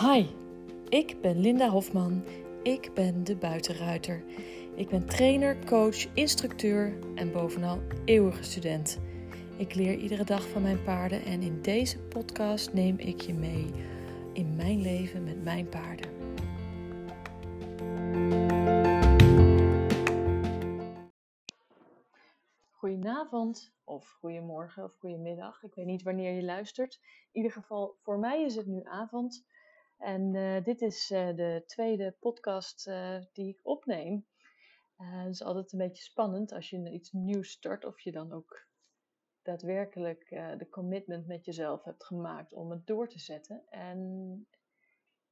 Hi, ik ben Linda Hofman. Ik ben de buitenruiter. Ik ben trainer, coach, instructeur en bovenal eeuwige student. Ik leer iedere dag van mijn paarden en in deze podcast neem ik je mee in mijn leven met mijn paarden. Goedenavond, of goedemorgen, of goedemiddag. Ik weet niet wanneer je luistert. In ieder geval, voor mij is het nu avond. En uh, dit is uh, de tweede podcast uh, die ik opneem. het is altijd een beetje spannend als je iets nieuws start, of je dan ook daadwerkelijk de commitment met jezelf hebt gemaakt om het door te zetten. En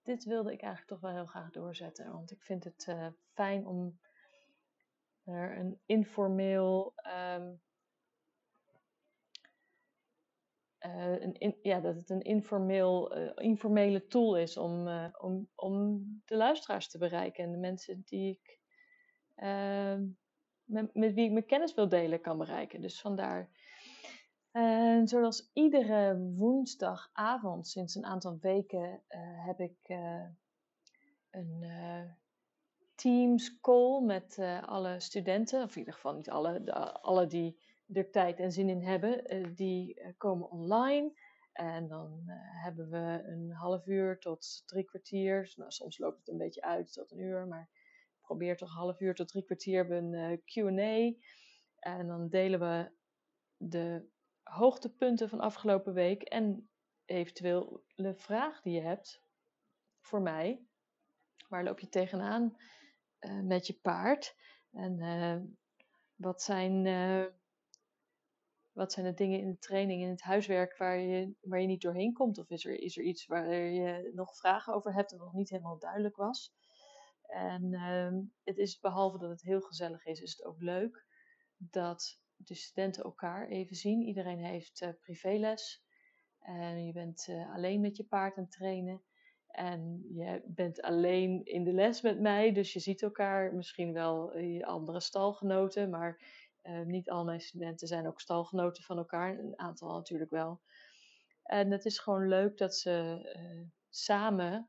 dit wilde ik eigenlijk toch wel heel graag doorzetten, want ik vind het fijn om er een informeel um, uh, een ja, dat het een informeel, uh, informele tool is om, uh, om, om de luisteraars te bereiken en de mensen die ik, met, met, wie ik mijn kennis wil delen kan bereiken. Dus vandaar. Zoals iedere woensdagavond sinds een aantal weken heb ik een Teams call met alle studenten, of in ieder geval niet alle, de, alle die er tijd en zin in hebben, uh, die uh, komen online. En dan uh, hebben we een half uur tot drie kwartier. Nou, soms loopt het een beetje uit tot een uur, maar probeer toch een half uur tot drie kwartier hebben een QA. En dan delen we de hoogtepunten van afgelopen week en eventueel de vraag die je hebt voor mij. Waar loop je tegenaan met je paard? En wat zijn wat zijn de dingen in de training, in het huiswerk waar je, waar je niet doorheen komt? Of is er, is er iets waar je nog vragen over hebt en nog niet helemaal duidelijk was? En uh, het is, behalve dat het heel gezellig is, is het ook leuk dat de studenten elkaar even zien. Iedereen heeft uh, privéles en je bent uh, alleen met je paard aan het trainen. En je bent alleen in de les met mij, dus je ziet elkaar misschien wel je andere stalgenoten, maar uh, niet al mijn studenten zijn ook stalgenoten van elkaar, een aantal natuurlijk wel. En het is gewoon leuk dat ze uh, samen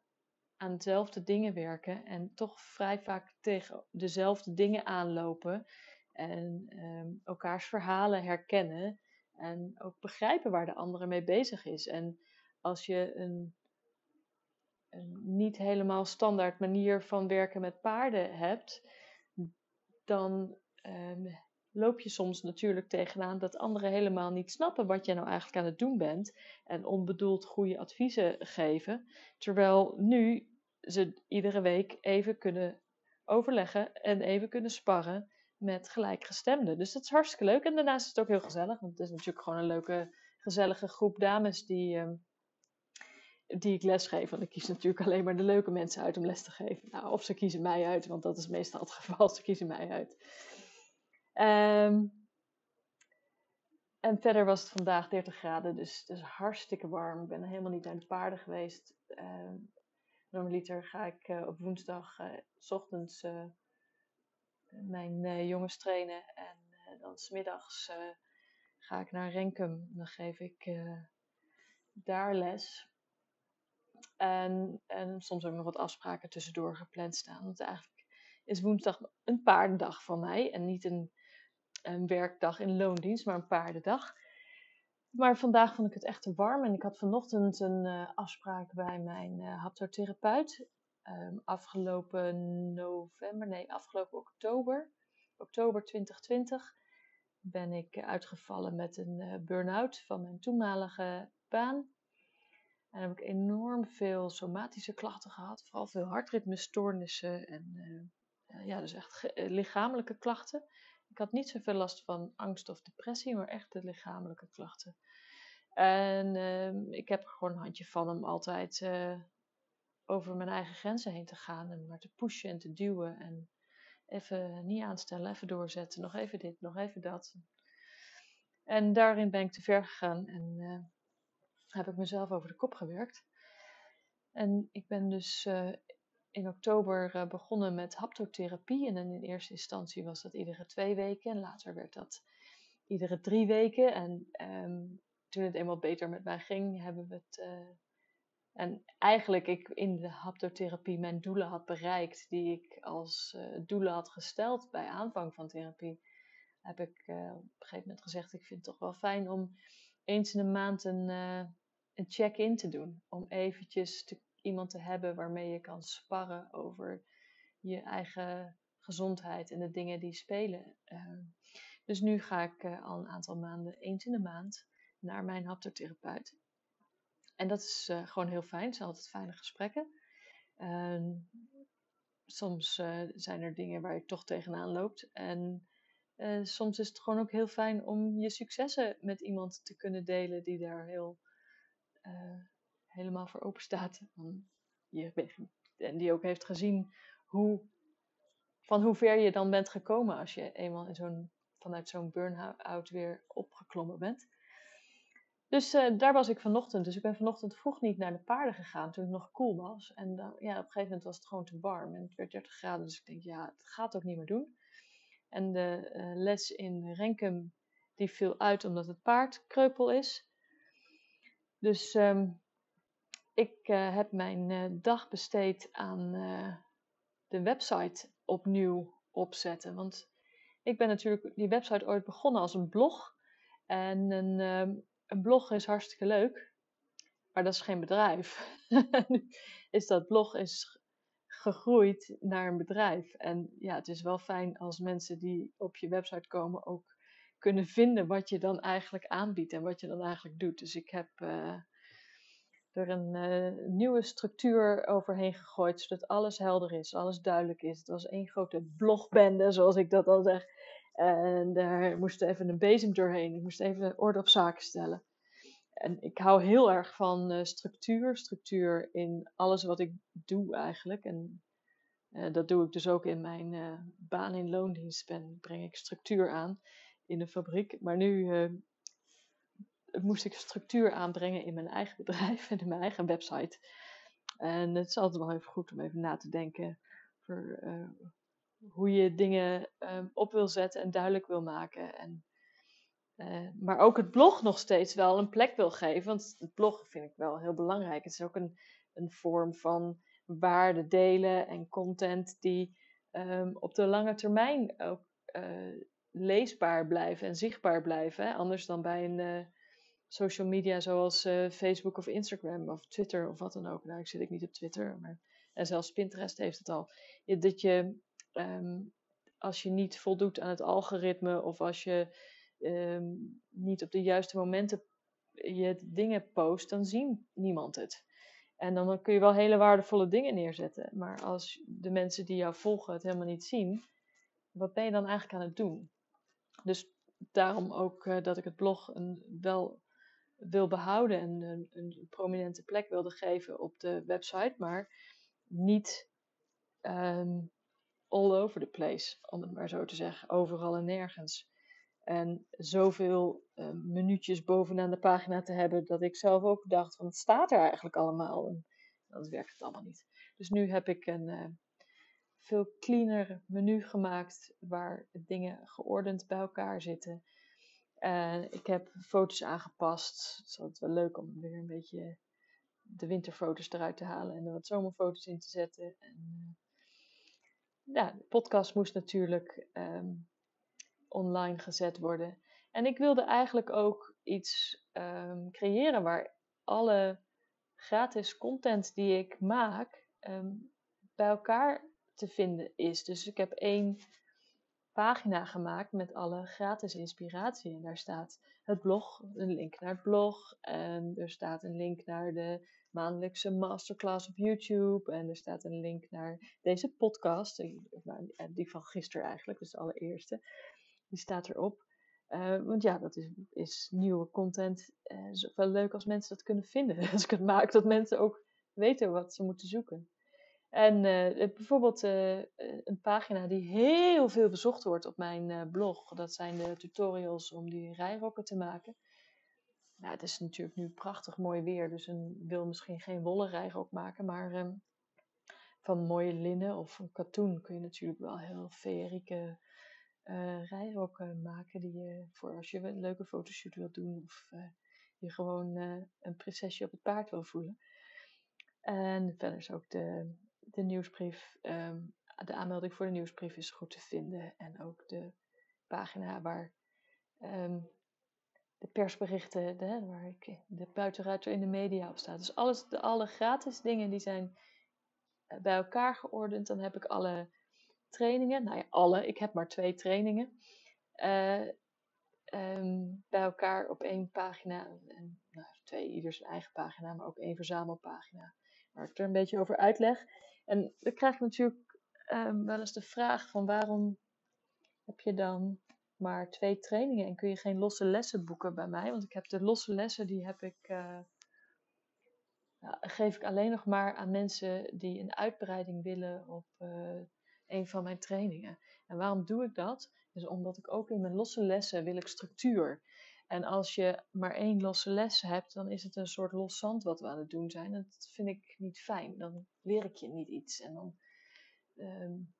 aan dezelfde dingen werken en toch vrij vaak tegen dezelfde dingen aanlopen en um, elkaars verhalen herkennen en ook begrijpen waar de andere mee bezig is. En als je een, een niet helemaal standaard manier van werken met paarden hebt, dan um, loop je soms natuurlijk tegenaan dat anderen helemaal niet snappen wat je nou eigenlijk aan het doen bent en onbedoeld goede adviezen geven. Terwijl nu ze iedere week even kunnen overleggen en even kunnen sparren met gelijkgestemden. Dus dat is hartstikke leuk. En daarnaast is het ook heel gezellig, want het is natuurlijk gewoon een leuke, gezellige groep dames die, uh, die ik lesgeef. Want ik kies natuurlijk alleen maar de leuke mensen uit om les te geven. Nou, of ze kiezen mij uit, want dat is meestal het geval. Ze kiezen mij uit. Um, en verder was het vandaag 30 graden, dus is hartstikke warm. Ik ben helemaal niet naar de paarden geweest. Uh, normaliter ga ik uh, op woensdag uh, s ochtends uh, mijn jongens trainen. En dan smiddags ga ik naar Renkum. Dan geef ik daar les. En, en soms ook nog wat afspraken tussendoor gepland staan. Want eigenlijk is woensdag een paardendag van mij. En niet een een werkdag in loondienst, maar een paardendag. Maar vandaag vond ik het echt te warm en ik had vanochtend een uh, afspraak bij mijn uh, haptotherapeut. Um, afgelopen november, nee, afgelopen oktober, oktober 2020, ben ik uitgevallen met een uh, burn-out van mijn toenmalige baan. En heb ik enorm veel somatische klachten gehad, vooral veel hartritmestoornissen en ja, dus echt lichamelijke klachten. Ik had niet zoveel last van angst of depressie, maar echt de lichamelijke klachten. En uh, ik heb er gewoon een handje van om altijd uh, over mijn eigen grenzen heen te gaan. En maar te pushen en te duwen. En even niet aanstellen, even doorzetten. Nog even dit, nog even dat. En daarin ben ik te ver gegaan en uh, heb ik mezelf over de kop gewerkt. En ik ben dus uh, in oktober uh, begonnen met haptotherapie. En in eerste instantie was dat iedere twee weken. En later werd dat iedere drie weken. En um, toen het eenmaal beter met mij ging, hebben we het uh, En eigenlijk ik in de haptotherapie mijn doelen had bereikt, die ik als uh, doelen had gesteld bij aanvang van therapie, heb ik op een gegeven moment gezegd: ik vind het toch wel fijn om eens in de maand een, een check-in te doen. Om eventjes te, iemand te hebben waarmee je kan sparren over je eigen gezondheid en de dingen die spelen. dus nu ga ik al een aantal maanden, eens in de maand, naar mijn haptotherapeut. En dat is uh, gewoon heel fijn. Het zijn altijd fijne gesprekken. Uh, soms uh, zijn er dingen waar je toch tegenaan loopt. En eh, soms is het gewoon ook heel fijn om je successen met iemand te kunnen delen die daar heel, helemaal voor open staat. En die ook heeft gezien hoe, van hoe ver je dan bent gekomen als je eenmaal in zo'n, vanuit zo'n burn-out weer opgeklommen bent. Dus uh, daar was ik vanochtend. Dus ik ben vanochtend vroeg niet naar de paarden gegaan toen het nog koel was. En ja, op een gegeven moment was het gewoon te warm. En het werd 30 graden. Dus ik denk, ja, het gaat ook niet meer doen. En de uh, les in Renkum, die viel uit omdat het paard kreupel is. Dus um, ik heb mijn dag besteed aan de website opnieuw opzetten. Want ik ben natuurlijk die website ooit begonnen als een blog. En een um, een blog is hartstikke leuk, maar dat is geen bedrijf. is dat blog is gegroeid naar een bedrijf. En ja, het is wel fijn als mensen die op je website komen ook kunnen vinden wat je dan eigenlijk aanbiedt en wat je dan eigenlijk doet. Dus ik heb er een uh, nieuwe structuur overheen gegooid, zodat alles helder is, alles duidelijk is. Het was één grote blogbende, zoals ik dat al zeg. En daar moest even een bezem doorheen. Ik moest even orde op zaken stellen. En ik hou heel erg van uh, structuur. Structuur in alles wat ik doe eigenlijk. En uh, dat doe ik dus ook in mijn baan in loondienst. Ben, breng ik structuur aan in de fabriek. Maar nu moest ik structuur aanbrengen in mijn eigen bedrijf en in mijn eigen website. En het is altijd wel even goed om even na te denken voor hoe je dingen um, op wil zetten en duidelijk wil maken. En, uh, maar ook het blog nog steeds wel een plek wil geven. Want het blog vind ik wel heel belangrijk. Het is ook een, een vorm van waarde delen en content die um, op de lange termijn ook uh, leesbaar blijven en zichtbaar blijven. Anders dan bij een social media zoals Facebook of Instagram of Twitter of wat dan ook. Nou, ik zit ik niet op Twitter, maar en zelfs Pinterest heeft het al. Dat je um, als je niet voldoet aan het algoritme of als je um, niet op de juiste momenten je dingen post, dan zien niemand het. En dan kun je wel hele waardevolle dingen neerzetten. Maar als de mensen die jou volgen het helemaal niet zien, wat ben je dan eigenlijk aan het doen? Dus daarom ook uh, dat ik het blog een, wel wil behouden en een, een, prominente plek wilde geven op de website, maar niet um, all over the place, om het maar zo te zeggen, overal en nergens. En zoveel uh, bovenaan de pagina te hebben, dat ik zelf ook dacht, van het staat er eigenlijk allemaal. Dan werkt het allemaal niet. Dus nu heb ik een uh, veel cleaner menu gemaakt, waar dingen geordend bij elkaar zitten. Ik heb foto's aangepast. Het is wel leuk om weer een beetje de winterfoto's eruit te halen en er wat zomerfoto's in te zetten. En, ja, de podcast moest natuurlijk um, online gezet worden. En ik wilde eigenlijk ook iets um, creëren waar alle gratis content die ik maak um, bij elkaar te vinden is. Dus ik heb één pagina gemaakt met alle gratis inspiratie. En daar staat het blog, een link naar het blog. En er staat een link naar de maandelijkse masterclass op YouTube. En er staat een link naar deze podcast, die van gisteren eigenlijk, dus de allereerste. Die staat erop. Uh, want ja, dat is, is nieuwe content. Ook wel leuk als mensen dat kunnen vinden. Als ik het maak, dat mensen ook weten wat ze moeten zoeken. En uh, bijvoorbeeld een pagina die heel veel bezocht wordt op mijn blog. Dat zijn de tutorials om die rijrokken te maken. Nou, het is natuurlijk nu prachtig mooi weer, dus een wil misschien geen wollen rijrok maken, maar um, van mooie linnen of een katoen kun je natuurlijk wel heel feerieke rijrokken maken die je voor als je een leuke fotoshoot wilt doen of je gewoon een prinsesje op het paard wil voelen. En verder is ook de, de nieuwsbrief, ehm, de aanmelding voor de nieuwsbrief is goed te vinden. En ook de pagina waar ehm, de persberichten, de, waar ik de buitenruiter in de media op staat. Dus alles, de, alle gratis dingen die zijn eh, bij elkaar geordend. Dan heb ik alle trainingen, nou ja, alle, ik heb maar twee trainingen. Uh, bij elkaar op één pagina. En, nou, twee, ieder zijn eigen pagina, maar ook één verzamelpagina. Waar ik er een beetje over uitleg. En dan krijg ik natuurlijk um, wel eens de vraag van waarom heb je dan maar twee trainingen en kun je geen losse lessen boeken bij mij? Want ik heb de losse lessen, die heb ik, ja, geef ik alleen nog maar aan mensen die een uitbreiding willen op uh, een van mijn trainingen. En waarom doe ik dat? Dus omdat ik ook in mijn losse lessen wil ik structuur. En als je maar één losse les hebt, dan is het een soort los zand wat we aan het doen zijn. Dat vind ik niet fijn. Dan leer ik je niet iets. En dan um,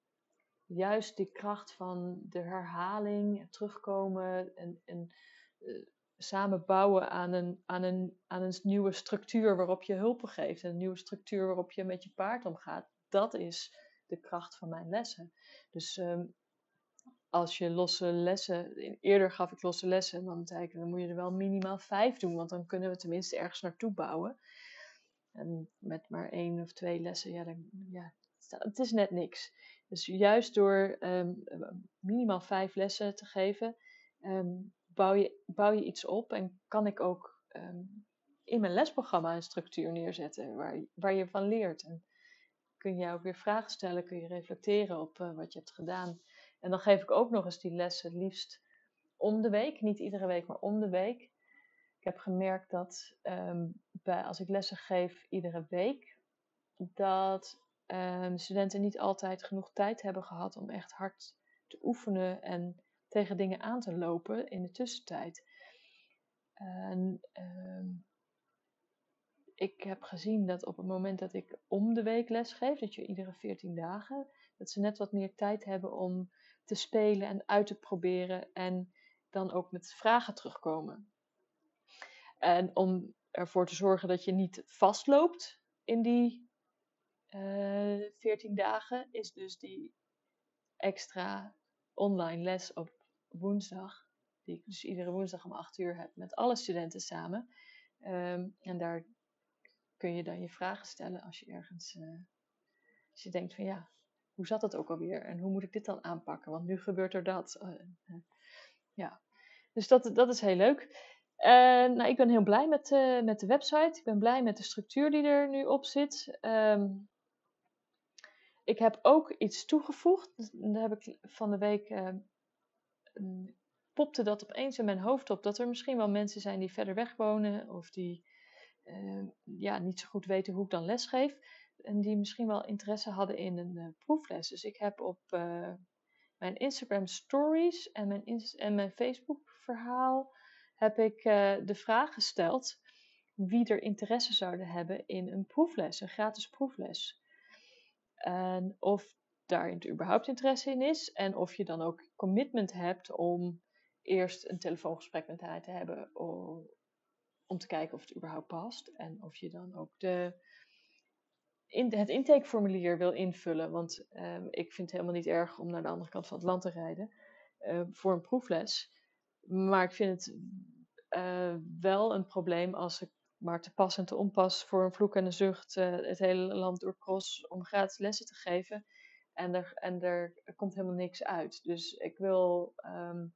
juist die kracht van de herhaling, terugkomen en, en uh, samen bouwen aan een, aan, een, aan een nieuwe structuur waarop je hulp geeft. Een nieuwe structuur waarop je met je paard omgaat. Dat is de kracht van mijn lessen. Dus um, als je losse lessen, eerder gaf ik losse lessen, en dan zei ik, dan moet je er wel minimaal vijf doen, want dan kunnen we tenminste ergens naartoe bouwen. En met maar één of twee lessen, ja, dan, ja het is net niks. Dus juist door um, minimaal vijf lessen te geven, um, bouw, je, bouw je iets op en kan ik ook um, in mijn lesprogramma een structuur neerzetten waar, waar je van leert. En kun je ook weer vragen stellen, kun je reflecteren op uh, wat je hebt gedaan. En dan geef ik ook nog eens die lessen, liefst om de week. Niet iedere week, maar om de week. Ik heb gemerkt dat um, bij, als ik lessen geef iedere week, dat um, studenten niet altijd genoeg tijd hebben gehad om echt hard te oefenen en tegen dingen aan te lopen in de tussentijd. En um, ik heb gezien dat op het moment dat ik om de week les geef, dat je iedere 14 dagen, dat ze net wat meer tijd hebben om te spelen en uit te proberen en dan ook met vragen terugkomen. En om ervoor te zorgen dat je niet vastloopt in die uh, eh, 14 dagen, is dus die extra online les op woensdag, die ik dus iedere woensdag om 8 uur heb met alle studenten samen. Um, en daar kun je dan je vragen stellen als je ergens, uh, als je denkt van ja, hoe zat het ook alweer en hoe moet ik dit dan aanpakken? Want nu gebeurt er dat. Uh, ja, dus dat, dat is heel leuk. nou, ik ben heel blij met, met de website. Ik ben blij met de structuur die er nu op zit. Um, ik heb ook iets toegevoegd. Daar heb ik van de week. Popte dat opeens in mijn hoofd op. Dat er misschien wel mensen zijn die verder weg wonen. Of die ja, niet zo goed weten hoe ik dan lesgeef en die misschien wel interesse hadden in een uh, proefles. Dus ik heb op uh, mijn Instagram stories en mijn, en mijn Facebook verhaal heb ik uh, de vraag gesteld wie er interesse zouden hebben in een proefles, een gratis proefles. En of daar überhaupt interesse in is en of je dan ook commitment hebt om eerst een telefoongesprek met haar te hebben om, om te kijken of het überhaupt past en of je dan ook de het intakeformulier wil invullen. Want um, ik vind het helemaal niet erg om naar de andere kant van het land te rijden uh, voor een proefles. Maar ik vind het uh, wel een probleem als ik maar te pas en te onpas voor een vloek en een zucht uh, het hele land doorcross om gratis lessen te geven. En er, en er, komt helemaal niks uit. Dus ik wil um,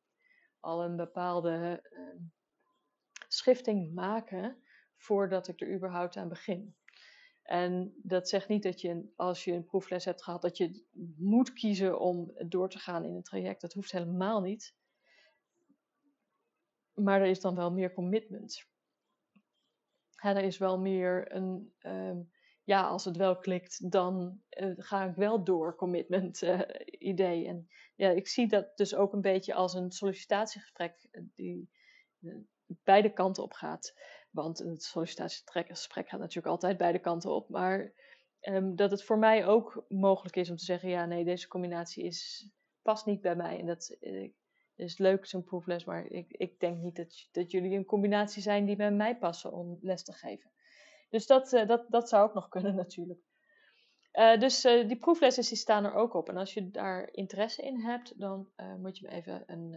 al een bepaalde schifting maken voordat ik er überhaupt aan begin. En dat zegt niet dat je, als je een proefles hebt gehad, dat je moet kiezen om door te gaan in een traject. Dat hoeft helemaal niet. Maar er is dan wel meer commitment. Ja, er is wel meer een, um, ja, als het wel klikt, dan uh, ga ik wel door commitment uh, idee. En ja, ik zie dat dus ook een beetje als een sollicitatiegesprek eh, die beide kanten op gaat. Want het sollicitatiegesprek gaat natuurlijk altijd beide kanten op. Maar um, dat het voor mij ook mogelijk is om te zeggen: ja, nee, deze combinatie is, past niet bij mij. En dat uh, is leuk, zo'n proefles. Maar ik, ik denk niet dat, dat jullie een combinatie zijn die bij mij passen om les te geven. Dus dat, dat, dat zou ook nog kunnen natuurlijk. dus die proeflessen die staan er ook op. En als je daar interesse in hebt, dan moet je me even, een,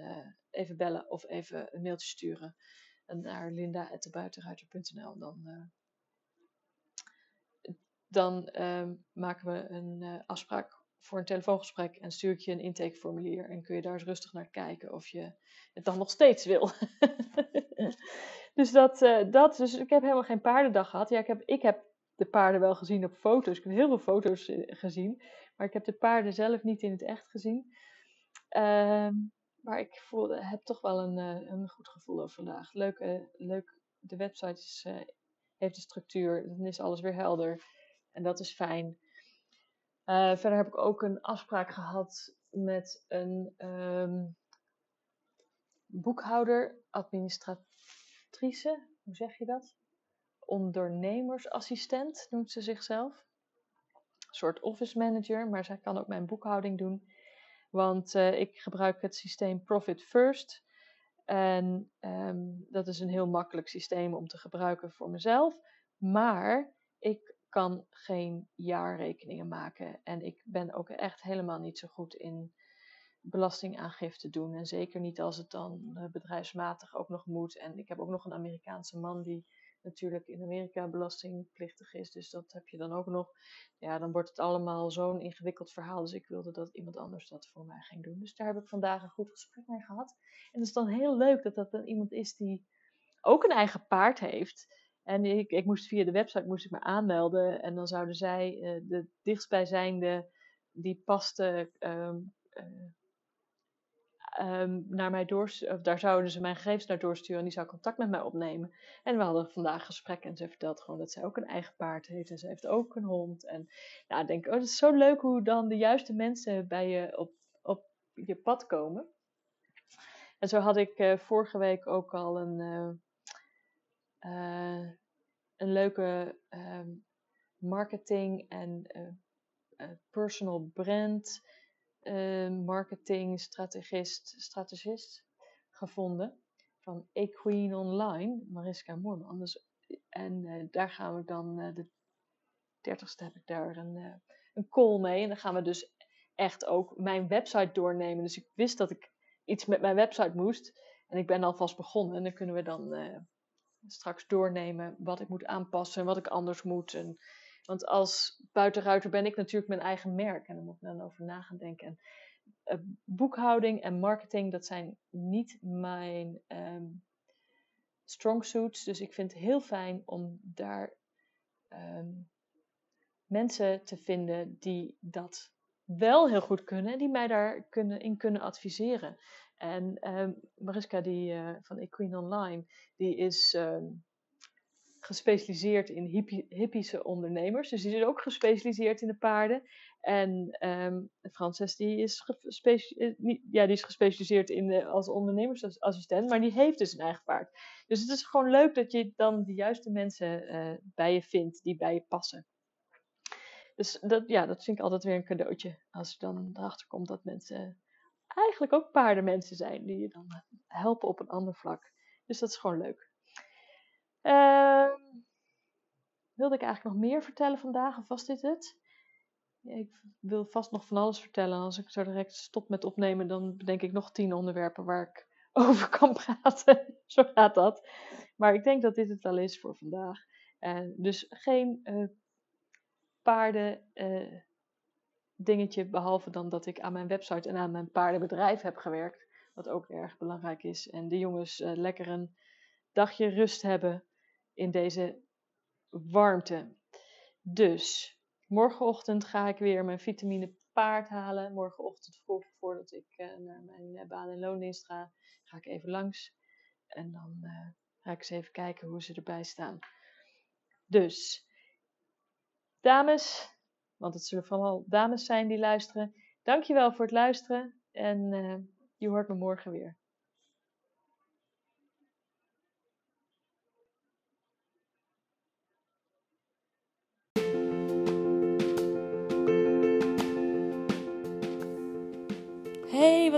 even bellen of even een mailtje sturen naar linda.buitenruiter.nl. Dan, dan ehm, maken we een afspraak voor een telefoongesprek en stuur ik je een intakeformulier en kun je daar eens rustig naar kijken of je het dan nog steeds wil. dus, dat, uh, dat, dus ik heb helemaal geen paardendag gehad. Ja, ik heb, ik heb de paarden wel gezien op foto's. Ik heb heel veel foto's eh, gezien, maar ik heb de paarden zelf niet in het echt gezien. Uh, maar ik voelde, heb toch wel een, uh, een goed gevoel over vandaag. Leuk, leuk de website is, heeft de structuur, dan is alles weer helder. En dat is fijn. Uh, verder heb ik ook een afspraak gehad met een um, boekhouder, administratrice, hoe zeg je dat? Ondernemersassistent noemt ze zichzelf. Een soort office manager, maar zij kan ook mijn boekhouding doen. Want uh, ik gebruik het systeem Profit First. En um, dat is een heel makkelijk systeem om te gebruiken voor mezelf. Maar ik kan geen jaarrekeningen maken. En ik ben ook echt helemaal niet zo goed in belastingaangifte doen. En zeker niet als het dan eh, bedrijfsmatig ook nog moet. En ik heb ook nog een Amerikaanse man die natuurlijk in Amerika belastingplichtig is. Dus dat heb je dan ook nog. Ja, dan wordt het allemaal zo'n ingewikkeld verhaal. Dus ik wilde dat iemand anders dat voor mij ging doen. Dus daar heb ik vandaag een goed gesprek mee gehad. En het is dan heel leuk dat dat dan iemand is die ook een eigen paard heeft. En ik, ik moest via de website moest ik me aanmelden. En dan zouden zij uh, de dichtstbijzijnde die paste um, uh, um, naar mij. Of daar zouden ze mijn gegevens naar doorsturen. En die zou contact met mij opnemen. En we hadden vandaag gesprek. En ze vertelt gewoon dat zij ook een eigen paard heeft. En ze heeft ook een hond. En nou, ik denk, oh, het is zo leuk hoe dan de juiste mensen bij je op, op je pad komen. En zo had ik uh, vorige week ook al een uh, een leuke uh, marketing en personal brand marketing strategist, strategist gevonden van Equine Online, Mariska Moorman. Dus, en daar gaan we dan, de 30ste heb ik daar een, een call mee. En dan gaan we dus echt ook mijn website doornemen. Dus ik wist dat ik iets met mijn website moest. En ik ben alvast begonnen. En dan kunnen we dan straks doornemen wat ik moet aanpassen en wat ik anders moet. En, want als buitenruiter ben ik natuurlijk mijn eigen merk en daar moet ik dan over na gaan denken. En, uh, boekhouding en marketing, dat zijn niet mijn um, strong suits. Dus ik vind het heel fijn om daar um, mensen te vinden die dat wel heel goed kunnen en die mij daar kunnen, in kunnen adviseren. En um, Mariska die, uh, van Equine Online, die is gespecialiseerd in hippie, hippische ondernemers. Dus die is ook gespecialiseerd in de paarden. En um, Frances die is, eh, ja, die is gespecialiseerd in als ondernemersassistent, maar die heeft dus een eigen paard. Dus het is gewoon leuk dat je dan de juiste mensen uh, bij je vindt die bij je passen. Dus dat, ja, dat vind ik altijd weer een cadeautje. Als je dan erachter komt dat mensen eigenlijk ook paardenmensen zijn die je dan helpen op een ander vlak. Dus dat is gewoon leuk. Uh, wilde ik eigenlijk nog meer vertellen vandaag of was dit het? ik wil vast nog van alles vertellen. Als ik zo direct stop met opnemen, dan bedenk ik nog tien onderwerpen waar ik over kan praten. zo gaat dat. Maar ik denk dat dit het wel is voor vandaag. Dus geen uh, paarden uh, dingetje, behalve dan dat ik aan mijn website en aan mijn paardenbedrijf heb gewerkt. Wat ook erg belangrijk is. En de jongens uh, lekker een dagje rust hebben in deze warmte. Dus, morgenochtend ga ik weer mijn vitamine paard halen. Morgenochtend vroeg, voordat ik uh, naar mijn uh, baan- en loondienst ga, ga ik even langs. En dan ga ik eens even kijken hoe ze erbij staan. Dus, dames, want het zullen vooral dames zijn die luisteren. Dankjewel voor het luisteren en je hoort me morgen weer.